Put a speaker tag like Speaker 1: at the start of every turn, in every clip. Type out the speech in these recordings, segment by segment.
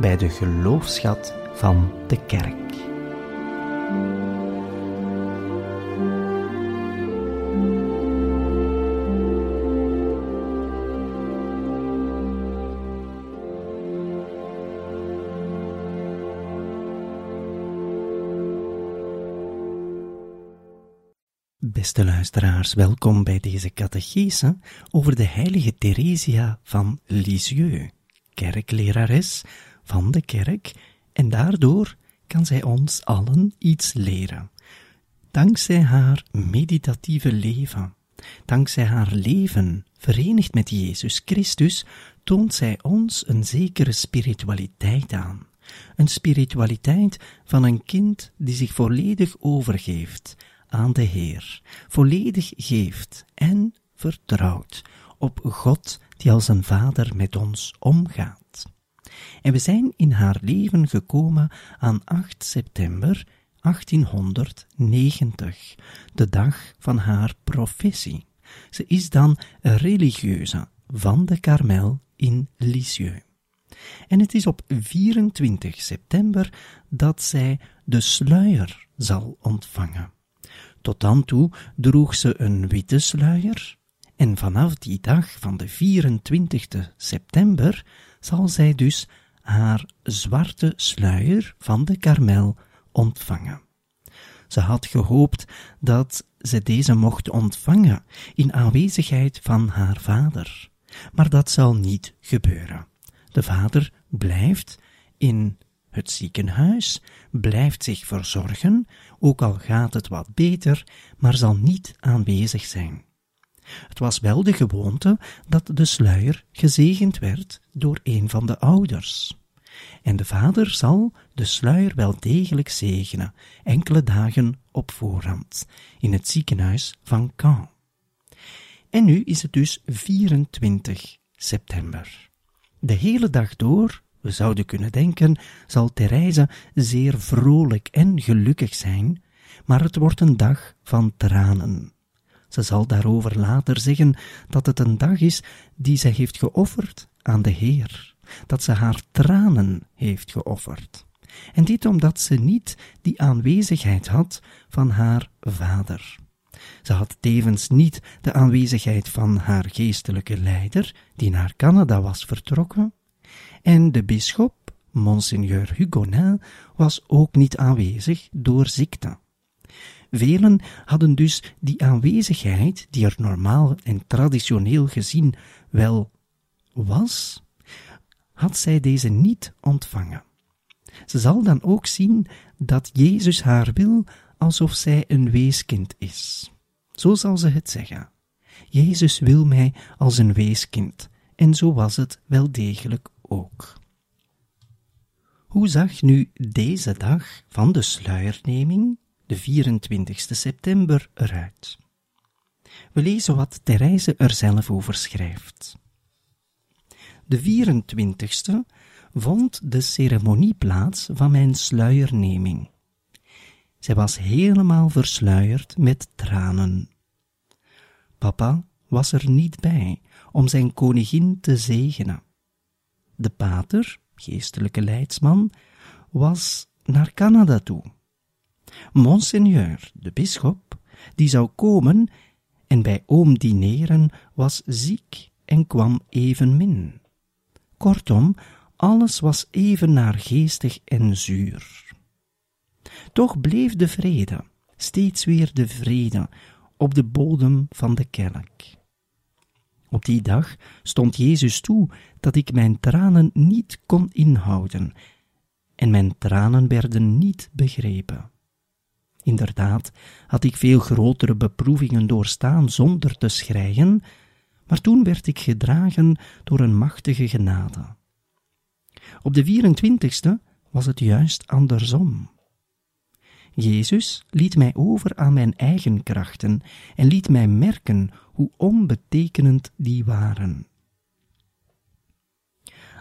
Speaker 1: bij de geloofschat van de kerk. Beste luisteraars, welkom bij deze catechese over de heilige Theresia van Lisieux, kerklerares van de kerk, en daardoor kan zij ons allen iets leren. Dankzij haar meditatieve leven, dankzij haar leven verenigd met Jezus Christus, toont zij ons een zekere spiritualiteit aan. Een spiritualiteit van een kind die zich volledig overgeeft aan de Heer, volledig geeft en vertrouwt op God die als een vader met ons omgaat. En we zijn in haar leven gekomen aan 8 september 1890, de dag van haar professie. Ze is dan religieuze van de Karmel in Lisieux. En het is op 24 september dat zij de sluier zal ontvangen. Tot dan toe droeg ze een witte sluier, en vanaf die dag van de 24 september zal zij dus haar zwarte sluier van de karmel ontvangen. Ze had gehoopt dat ze deze mocht ontvangen in aanwezigheid van haar vader, maar dat zal niet gebeuren. De vader blijft in het ziekenhuis, blijft zich verzorgen, ook al gaat het wat beter, maar zal niet aanwezig zijn. Het was wel de gewoonte dat de sluier gezegend werd door een van de ouders. En de vader zal de sluier wel degelijk zegenen, enkele dagen op voorhand, in het ziekenhuis van Caen. En nu is het dus 24 september. De hele dag door we zouden kunnen denken, zal Therese zeer vrolijk en gelukkig zijn, maar het wordt een dag van tranen. Ze zal daarover later zeggen dat het een dag is die zij heeft geofferd aan de Heer, dat ze haar tranen heeft geofferd. En dit omdat ze niet die aanwezigheid had van haar vader. Ze had tevens niet de aanwezigheid van haar geestelijke leider, die naar Canada was vertrokken, en de bisschop, Monseigneur Hugonin, was ook niet aanwezig door ziekte. Velen hadden dus die aanwezigheid, die er normaal en traditioneel gezien wel was, had zij deze niet ontvangen. Ze zal dan ook zien dat Jezus haar wil alsof zij een weeskind is. Zo zal ze het zeggen. Jezus wil mij als een weeskind, en zo was het wel degelijk ook. Hoe zag nu deze dag van de sluierneming, de 24 september, eruit? We lezen wat Therese er zelf over schrijft. De 24ste vond de ceremonie plaats van mijn sluierneming. Zij was helemaal versluierd met tranen. Papa was er niet bij om zijn koningin te zegenen. De pater, geestelijke leidsman, was naar Canada toe. Monseigneur, de bisschop, die zou komen en bij oom dineren, was ziek en kwam evenmin. Kortom, alles was even naargeestig en zuur. Toch bleef de vrede, steeds weer de vrede, op de bodem van de kerk. Op die dag stond Jezus toe dat ik mijn tranen niet kon inhouden, en mijn tranen werden niet begrepen. Inderdaad had ik veel grotere beproevingen doorstaan zonder te schreien, maar toen werd ik gedragen door een machtige genade. Op de 24ste was het juist andersom. Jezus liet mij over aan mijn eigen krachten en liet mij merken hoe onbetekenend die waren.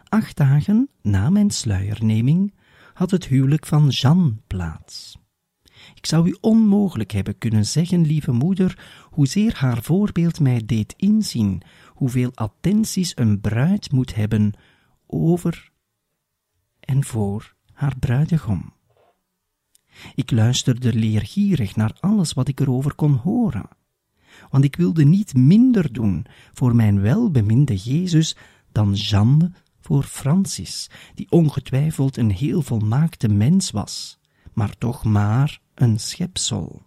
Speaker 1: Acht dagen na mijn sluierneming had het huwelijk van Jeanne plaats. Ik zou u onmogelijk hebben kunnen zeggen, lieve moeder, hoezeer haar voorbeeld mij deed inzien, hoeveel attenties een bruid moet hebben over en voor haar bruidegom. Ik luisterde leergierig naar alles wat ik erover kon horen, want ik wilde niet minder doen voor mijn welbeminde Jezus dan Jeanne voor Francis, die ongetwijfeld een heel volmaakte mens was, maar toch maar een schepsel.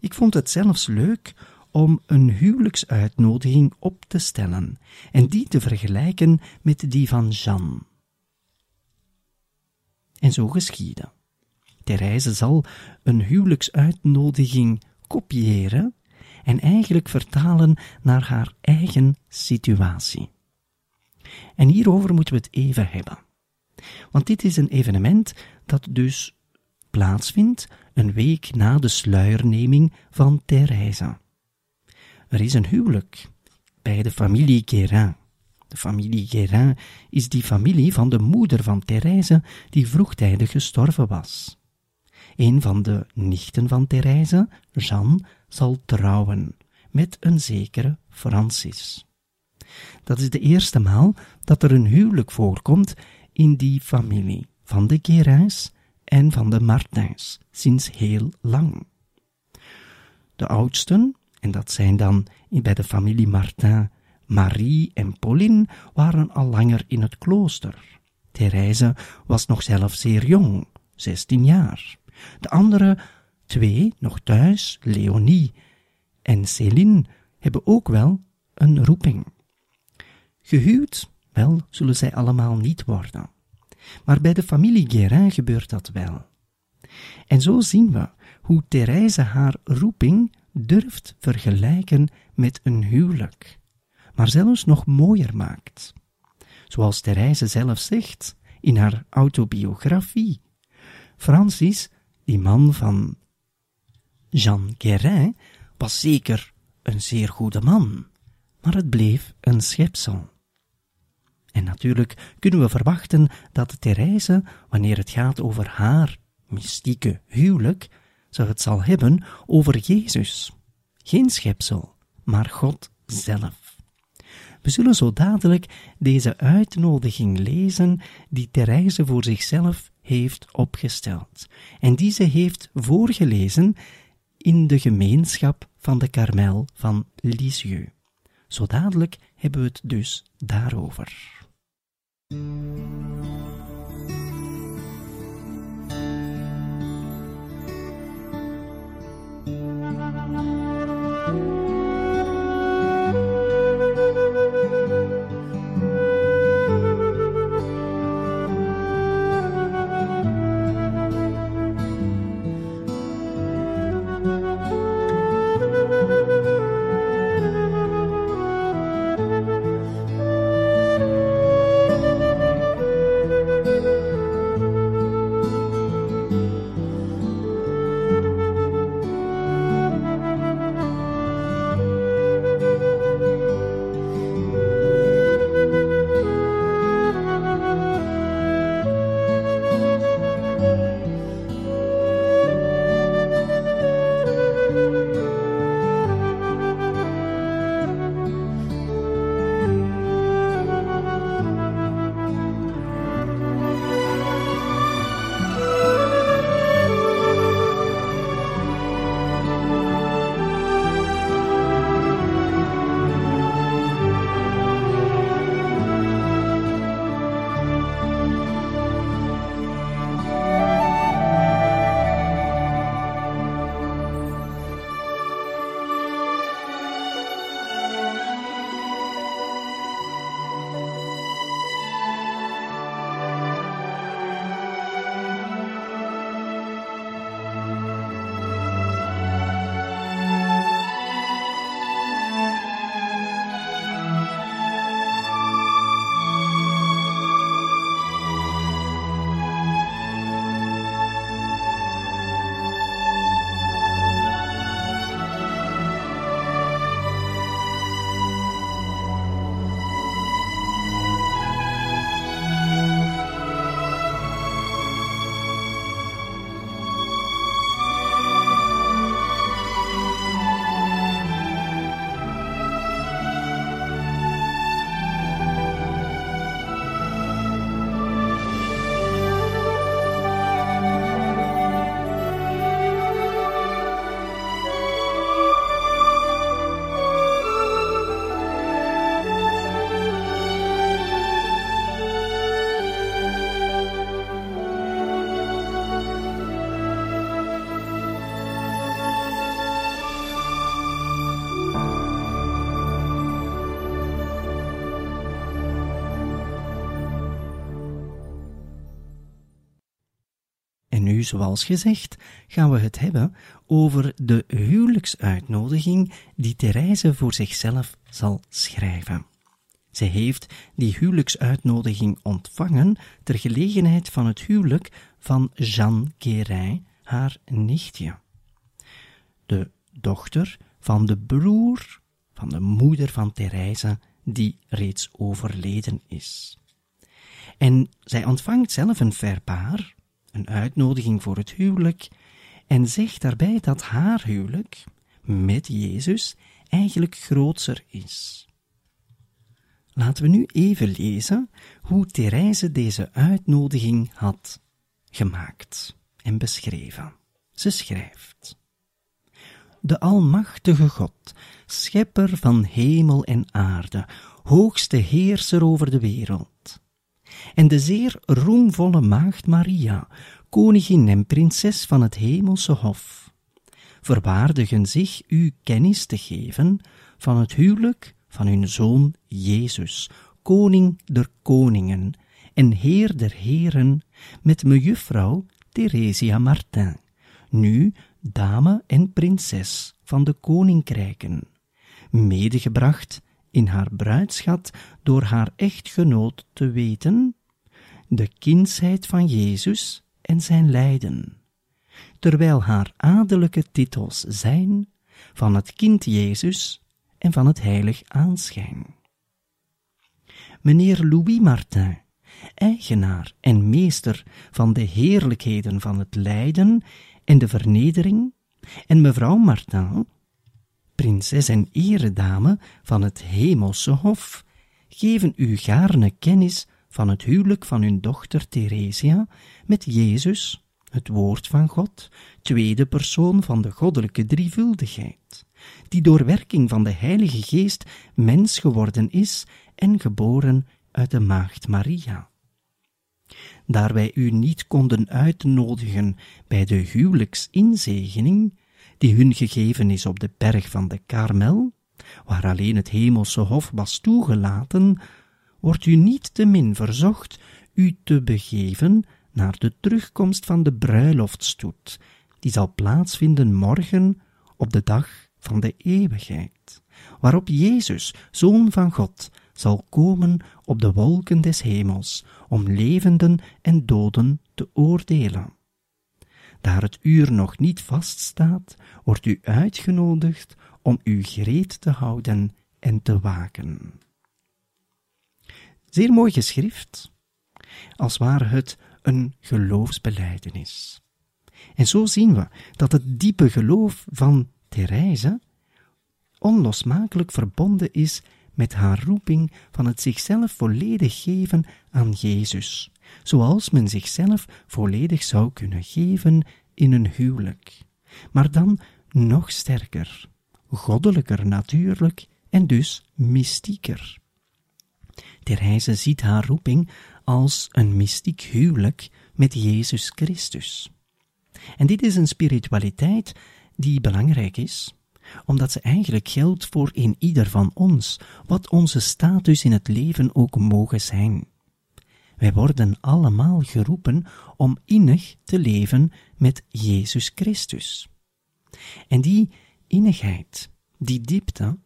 Speaker 1: Ik vond het zelfs leuk om een huwelijksuitnodiging op te stellen en die te vergelijken met die van Jeanne. En zo geschiedde. Therese zal een huwelijksuitnodiging kopiëren en eigenlijk vertalen naar haar eigen situatie. En hierover moeten we het even hebben. Want dit is een evenement dat dus plaatsvindt een week na de sluierneming van Therese. Er is een huwelijk bij de familie Guérin. De familie Guérin is die familie van de moeder van Therese die vroegtijdig gestorven was. Een van de nichten van Therese, Jeanne, zal trouwen met een zekere Francis. Dat is de eerste maal dat er een huwelijk voorkomt in die familie van de Guérins en van de Martins sinds heel lang. De oudsten, en dat zijn dan bij de familie Martin Marie en Pauline, waren al langer in het klooster. Therese was nog zelf zeer jong, zestien jaar. De andere twee, nog thuis, Leonie en Céline, hebben ook wel een roeping. Gehuwd, wel, zullen zij allemaal niet worden. Maar bij de familie Guérin gebeurt dat wel. En zo zien we hoe Therese haar roeping durft vergelijken met een huwelijk, maar zelfs nog mooier maakt. Zoals Therese zelf zegt in haar autobiografie. Francis, die man van Jean Guérin, was zeker een zeer goede man, maar het bleef een schepsel. En natuurlijk kunnen we verwachten dat Therese, wanneer het gaat over haar mystieke huwelijk, ze het zal hebben over Jezus. Geen schepsel, maar God zelf. We zullen zo dadelijk deze uitnodiging lezen die Therese voor zichzelf heeft opgesteld en die ze heeft voorgelezen in de gemeenschap van de Karmel van Lisieux. Zo dadelijk hebben we het dus daarover. Thank you. Zoals gezegd, gaan we het hebben over de huwelijksuitnodiging die Therese voor zichzelf zal schrijven. Zij heeft die huwelijksuitnodiging ontvangen ter gelegenheid van het huwelijk van Jeanne Guérin, haar nichtje. De dochter van de broer van de moeder van Therese, die reeds overleden is. En zij ontvangt zelf een verpaar, een uitnodiging voor het huwelijk, en zegt daarbij dat haar huwelijk met Jezus eigenlijk grootser is. Laten we nu even lezen hoe Therese deze uitnodiging had gemaakt en beschreven. Ze schrijft: De Almachtige God, Schepper van hemel en aarde, hoogste Heerser over de wereld, en de zeer roemvolle Maagd Maria, koningin en prinses van het hemelse hof, verwaardigen zich u kennis te geven van het huwelijk van hun zoon Jezus, koning der koningen en heer der heren, met mejuffrouw Theresia Martin, nu dame en prinses van de koninkrijken, medegebracht in haar bruidschat door haar echtgenoot te weten, de kindsheid van Jezus en zijn lijden, terwijl haar adellijke titels zijn van het kind Jezus en van het heilig aanschijn. Meneer Louis Martin, eigenaar en meester van de heerlijkheden van het lijden en de vernedering, en mevrouw Martin, prinses en eredame van het hemelse hof, geven u gaarne kennis van het huwelijk van hun dochter Theresia met Jezus, het woord van God, tweede persoon van de goddelijke drievuldigheid, die door werking van de Heilige Geest mens geworden is en geboren uit de Maagd Maria. Daar wij u niet konden uitnodigen bij de huwelijksinzegening, die hun gegeven is op de berg van de Karmel, waar alleen het hemelse hof was toegelaten, wordt u niet te min verzocht u te begeven naar de terugkomst van de bruiloftstoet, die zal plaatsvinden morgen op de dag van de eeuwigheid, waarop Jezus, Zoon van God, zal komen op de wolken des hemels, om levenden en doden te oordelen. Daar het uur nog niet vaststaat, wordt u uitgenodigd om u gereed te houden en te waken. Zeer mooi geschrift, als ware het een geloofsbeleidenis. En zo zien we dat het diepe geloof van Therese onlosmakelijk verbonden is met haar roeping van het zichzelf volledig geven aan Jezus, zoals men zichzelf volledig zou kunnen geven in een huwelijk, maar dan nog sterker, goddelijker natuurlijk en dus mystieker. Therese ziet haar roeping als een mystiek huwelijk met Jezus Christus. En dit is een spiritualiteit die belangrijk is, omdat ze eigenlijk geldt voor in ieder van ons, wat onze status in het leven ook mogen zijn. Wij worden allemaal geroepen om innig te leven met Jezus Christus. En die innigheid, die diepte,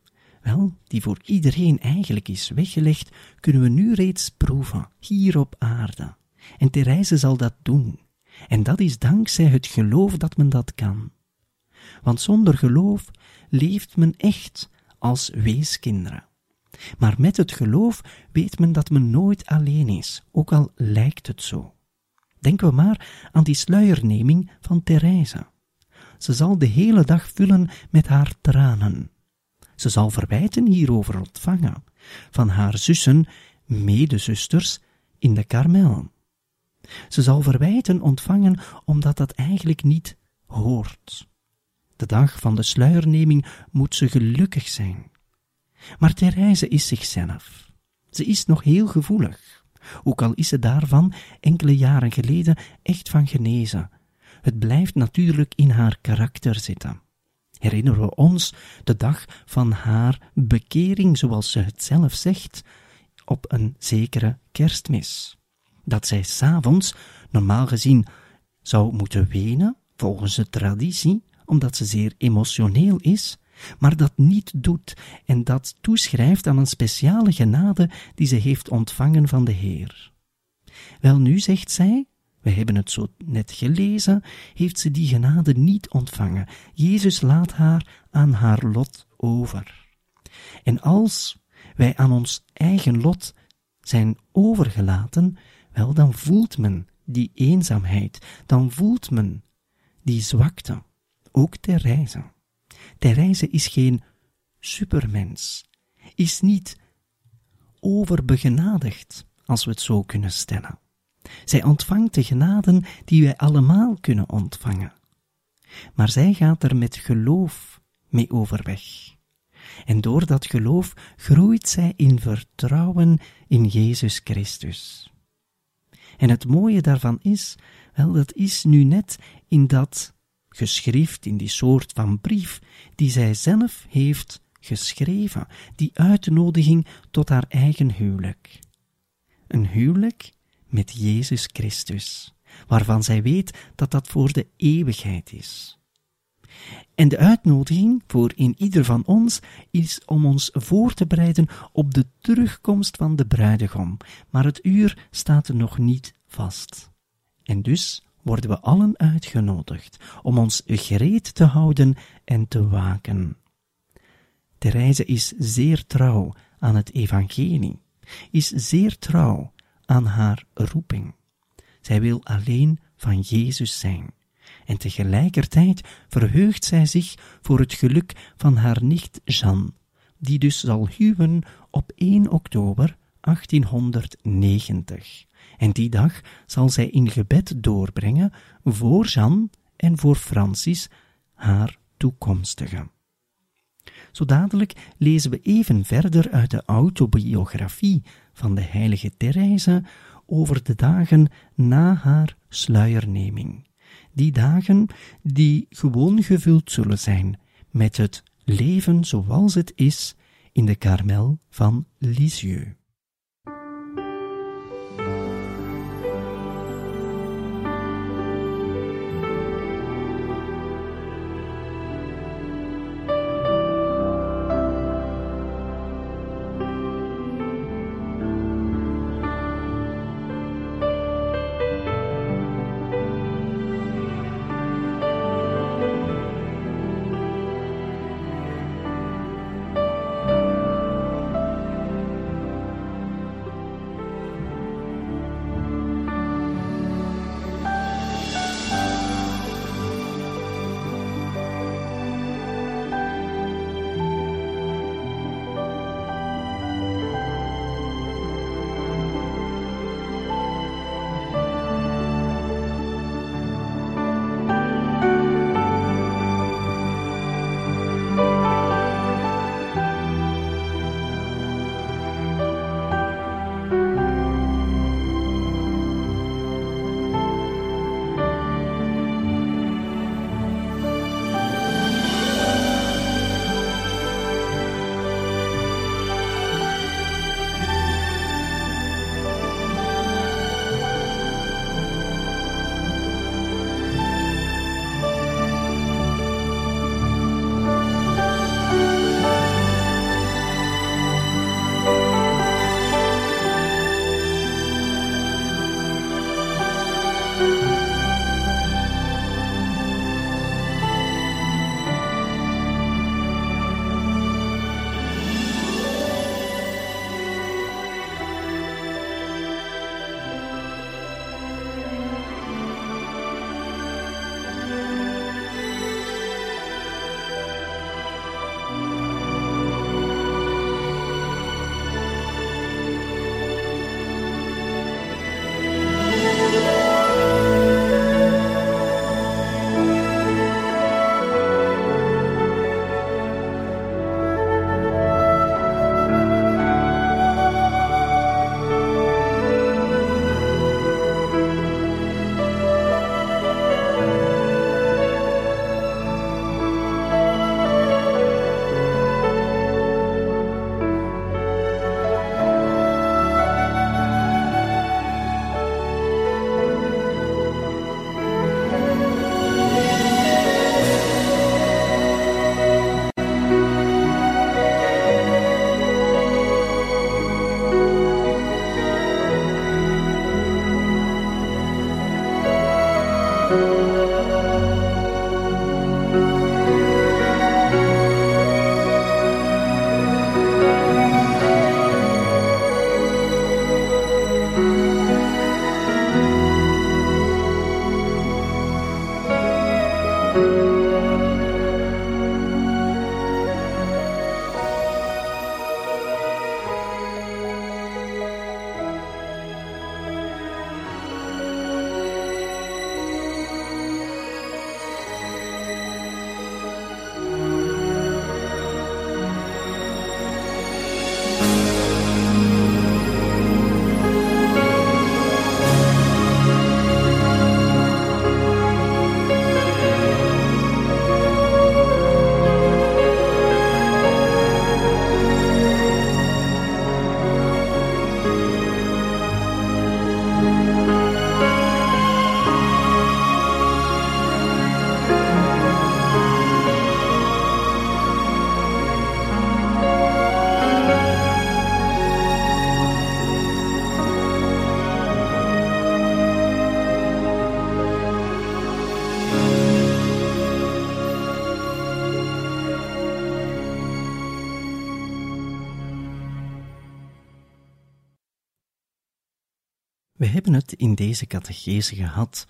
Speaker 1: wel, die voor iedereen eigenlijk is weggelegd, kunnen we nu reeds proeven, hier op aarde. En Therese zal dat doen. En dat is dankzij het geloof dat men dat kan. Want zonder geloof leeft men echt als weeskinderen. Maar met het geloof weet men dat men nooit alleen is, ook al lijkt het zo. Denken we maar aan die sluierneming van Therese. Ze zal de hele dag vullen met haar tranen. Ze zal verwijten hierover ontvangen van haar zussen, medezusters in de Karmel. Ze zal verwijten ontvangen omdat dat eigenlijk niet hoort. De dag van de sluierneming moet ze gelukkig zijn. Maar Therese is zichzelf. Ze is nog heel gevoelig, ook al is ze daarvan enkele jaren geleden echt van genezen. Het blijft natuurlijk in haar karakter zitten. Herinneren we ons de dag van haar bekering, zoals ze het zelf zegt, op een zekere kerstmis. Dat zij s'avonds, normaal gezien zou moeten wenen, volgens de traditie, omdat ze zeer emotioneel is, maar dat niet doet en dat toeschrijft aan een speciale genade die ze heeft ontvangen van de Heer. Wel nu, zegt zij, we hebben het zo net gelezen, heeft ze die genade niet ontvangen. Jezus laat haar aan haar lot over. En als wij aan ons eigen lot zijn overgelaten, wel dan voelt men die eenzaamheid, dan voelt men die zwakte, ook Therese is geen supermens, is niet overbegenadigd, als we het zo kunnen stellen. Zij ontvangt de genaden die wij allemaal kunnen ontvangen. Maar zij gaat er met geloof mee overweg. En door dat geloof groeit zij in vertrouwen in Jezus Christus. En het mooie daarvan is, wel, dat is nu net in dat geschrift, in die soort van brief, die zij zelf heeft geschreven, die uitnodiging tot haar eigen huwelijk. Een huwelijk met Jezus Christus, waarvan zij weet dat dat voor de eeuwigheid is. En de uitnodiging voor in ieder van ons is om ons voor te bereiden op de terugkomst van de bruidegom, maar het uur staat nog niet vast. En dus worden we allen uitgenodigd om ons gereed te houden en te waken. Therese is zeer trouw aan het evangelie, is zeer trouw aan haar roeping. Zij wil alleen van Jezus zijn. En tegelijkertijd verheugt zij zich voor het geluk van haar nicht Jeanne, die dus zal huwen op 1 oktober 1890. En die dag zal zij in gebed doorbrengen voor Jeanne en voor Francis, haar toekomstige. Zo dadelijk lezen we even verder uit de autobiografie van de heilige Therese over de dagen na haar sluierneming. Die dagen die gewoon gevuld zullen zijn met het leven zoals het is in de Karmel van Lisieux. We hebben het in deze catechese gehad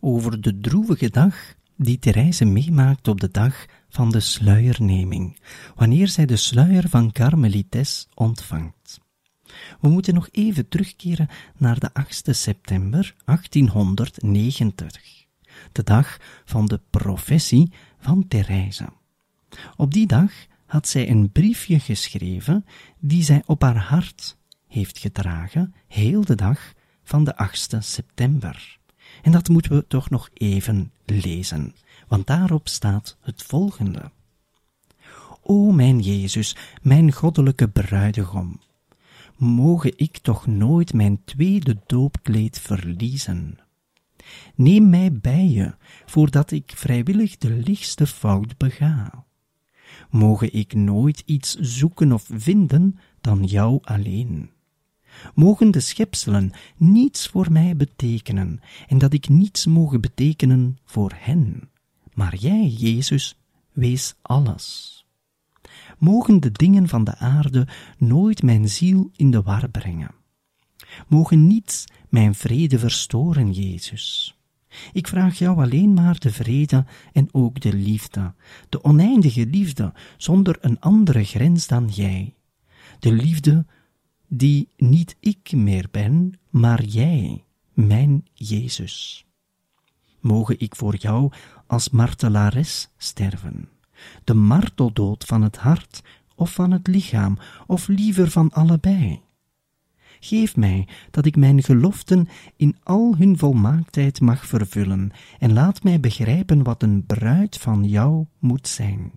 Speaker 1: over de droevige dag die Therese meemaakt op de dag van de sluierneming, wanneer zij de sluier van Carmelites ontvangt. We moeten nog even terugkeren naar de 8 september 1890, de dag van de professie van Therese. Op die dag had zij een briefje geschreven die zij op haar hart heeft gedragen, heel de dag van de 8 september. En dat moeten we toch nog even lezen, want daarop staat het volgende. O mijn Jezus, mijn goddelijke bruidegom, moge ik toch nooit mijn tweede doopkleed verliezen. Neem mij bij je, voordat ik vrijwillig de lichtste fout bega. Moge ik nooit iets zoeken of vinden dan jou alleen mogen de schepselen niets voor mij betekenen, en dat ik niets mogen betekenen voor hen. Maar jij, Jezus, wees alles. Mogen de dingen van de aarde nooit mijn ziel in de war brengen. Mogen niets mijn vrede verstoren, Jezus. Ik vraag jou alleen maar de vrede en ook de liefde, de oneindige liefde, zonder een andere grens dan jij. De liefde die niet ik meer ben, maar jij, mijn Jezus. Moge ik voor jou als martelares sterven, de marteldood van het hart of van het lichaam, of liever van allebei. Geef mij dat ik mijn geloften in al hun volmaaktheid mag vervullen, en laat mij begrijpen wat een bruid van jou moet zijn.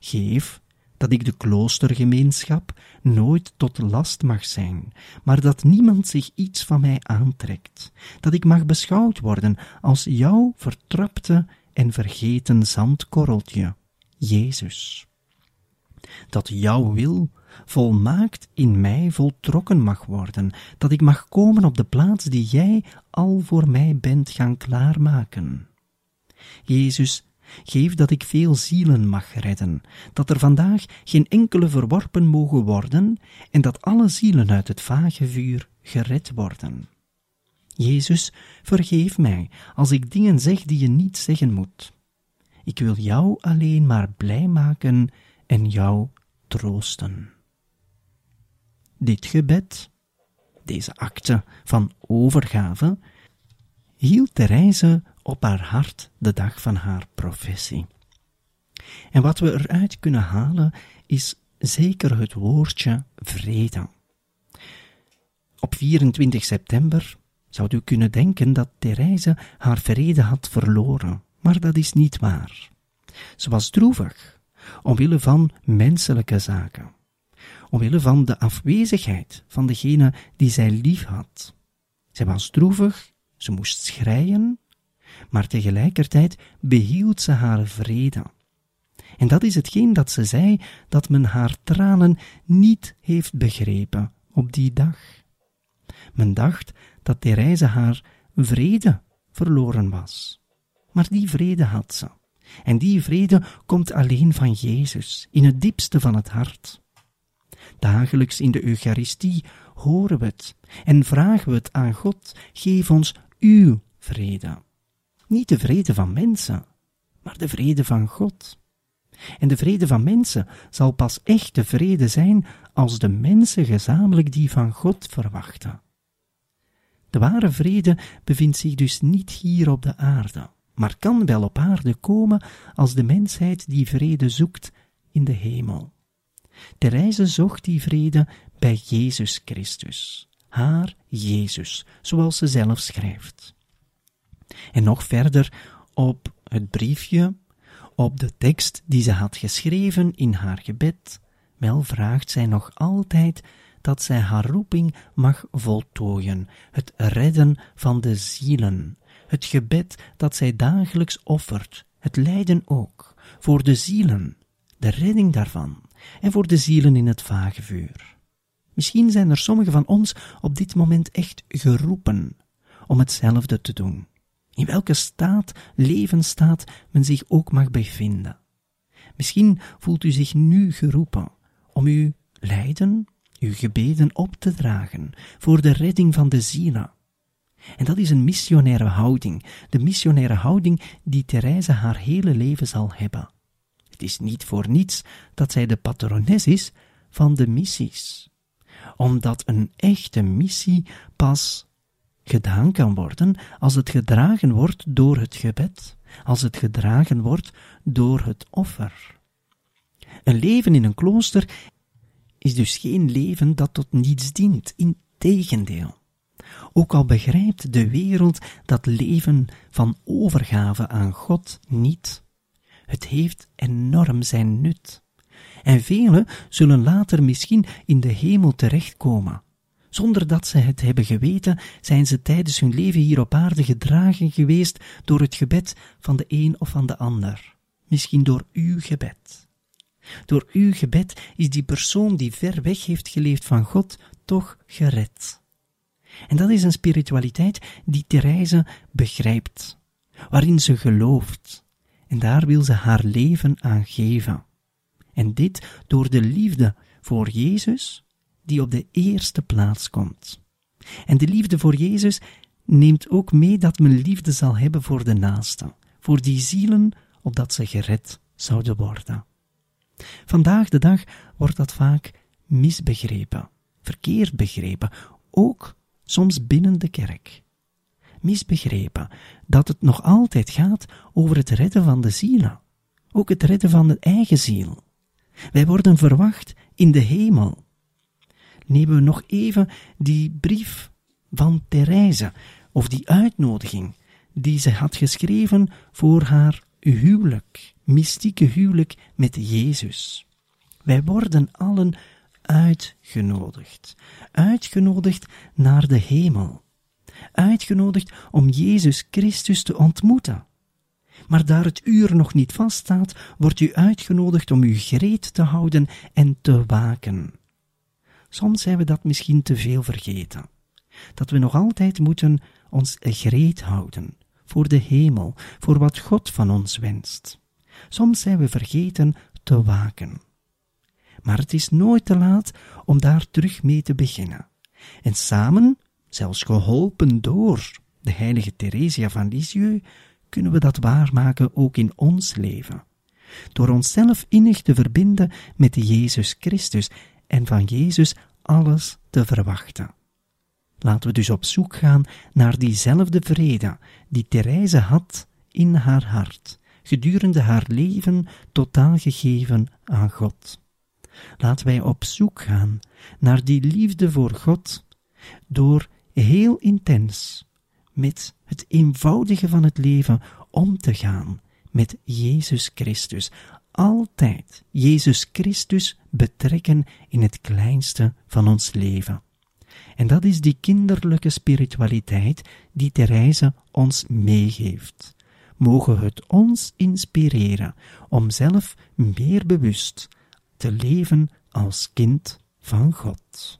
Speaker 1: Geef dat ik de kloostergemeenschap nooit tot last mag zijn, maar dat niemand zich iets van mij aantrekt, dat ik mag beschouwd worden als jouw vertrapte en vergeten zandkorreltje, Jezus. Dat jouw wil volmaakt in mij voltrokken mag worden, dat ik mag komen op de plaats die jij al voor mij bent gaan klaarmaken. Jezus, Geef dat ik veel zielen mag redden, dat er vandaag geen enkele verworpen mogen worden en dat alle zielen uit het vage vuur gered worden. Jezus, vergeef mij als ik dingen zeg die je niet zeggen moet. Ik wil jou alleen maar blij maken en jou troosten. Dit gebed, deze acte van overgave, hield Therese op haar hart de dag van haar professie. En wat we eruit kunnen halen is zeker het woordje vrede. Op 24 september zou u kunnen denken dat Therese haar vrede had verloren, maar dat is niet waar. Ze was droevig, omwille van menselijke zaken, omwille van de afwezigheid van degene die zij lief had. Zij was droevig, ze moest schreien, maar tegelijkertijd behield ze haar vrede. En dat is hetgeen dat ze zei, dat men haar tranen niet heeft begrepen op die dag. Men dacht dat Therese haar vrede verloren was. Maar die vrede had ze. En die vrede komt alleen van Jezus, in het diepste van het hart. Dagelijks in de Eucharistie horen we het en vragen we het aan God: geef ons uw vrede. Niet de vrede van mensen, maar de vrede van God. En de vrede van mensen zal pas echte vrede zijn als de mensen gezamenlijk die van God verwachten. De ware vrede bevindt zich dus niet hier op de aarde, maar kan wel op aarde komen als de mensheid die vrede zoekt in de hemel. Therese zocht die vrede bij Jezus Christus, haar Jezus, zoals ze zelf schrijft. En nog verder op het briefje, op de tekst die ze had geschreven in haar gebed, wel vraagt zij nog altijd dat zij haar roeping mag voltooien, het redden van de zielen, het gebed dat zij dagelijks offert, het lijden ook, voor de zielen, de redding daarvan, en voor de zielen in het vage vuur. Misschien zijn er sommigen van ons op dit moment echt geroepen om hetzelfde te doen in welke staat, levensstaat men zich ook mag bevinden. Misschien voelt u zich nu geroepen om uw lijden, uw gebeden op te dragen voor de redding van de zielen. En dat is een missionaire houding, de missionaire houding die Therese haar hele leven zal hebben. Het is niet voor niets dat zij de patrones is van de missies, omdat een echte missie pas gedaan kan worden als het gedragen wordt door het gebed, als het gedragen wordt door het offer. Een leven in een klooster is dus geen leven dat tot niets dient, integendeel. Ook al begrijpt de wereld dat leven van overgave aan God niet. Het heeft enorm zijn nut. En velen zullen later misschien in de hemel terechtkomen. Zonder dat ze het hebben geweten, zijn ze tijdens hun leven hier op aarde gedragen geweest door het gebed van de een of van de ander. Misschien door uw gebed. Door uw gebed is die persoon die ver weg heeft geleefd van God toch gered. En dat is een spiritualiteit die Therese begrijpt, waarin ze gelooft, en daar wil ze haar leven aan geven. En dit door de liefde voor Jezus, die op de eerste plaats komt. En de liefde voor Jezus neemt ook mee dat men liefde zal hebben voor de naaste, voor die zielen, opdat ze gered zouden worden. Vandaag de dag wordt dat vaak misbegrepen, verkeerd begrepen, ook soms binnen de kerk. Misbegrepen dat het nog altijd gaat over het redden van de zielen, ook het redden van de eigen ziel. Wij worden verwacht in de hemel. Nemen we nog even die brief van Therese, of die uitnodiging die ze had geschreven voor haar huwelijk, mystieke huwelijk met Jezus. Wij worden allen uitgenodigd, uitgenodigd naar de hemel, uitgenodigd om Jezus Christus te ontmoeten. Maar daar het uur nog niet vaststaat, wordt u uitgenodigd om u gereed te houden en te waken. Soms zijn we dat misschien te veel vergeten. Dat we nog altijd moeten ons gereed houden voor de hemel, voor wat God van ons wenst. Soms zijn we vergeten te waken. Maar het is nooit te laat om daar terug mee te beginnen. En samen, zelfs geholpen door de heilige Theresia van Lisieux, kunnen we dat waarmaken ook in ons leven. Door onszelf innig te verbinden met Jezus Christus en van Jezus alles te verwachten. Laten we dus op zoek gaan naar diezelfde vrede die Therese had in haar hart, gedurende haar leven totaal gegeven aan God. Laten wij op zoek gaan naar die liefde voor God door heel intens met het eenvoudige van het leven om te gaan met Jezus Christus. Altijd Jezus Christus betrekken in het kleinste van ons leven. En dat is die kinderlijke spiritualiteit die Therese ons meegeeft. Mogen het ons inspireren om zelf meer bewust te leven als kind van God.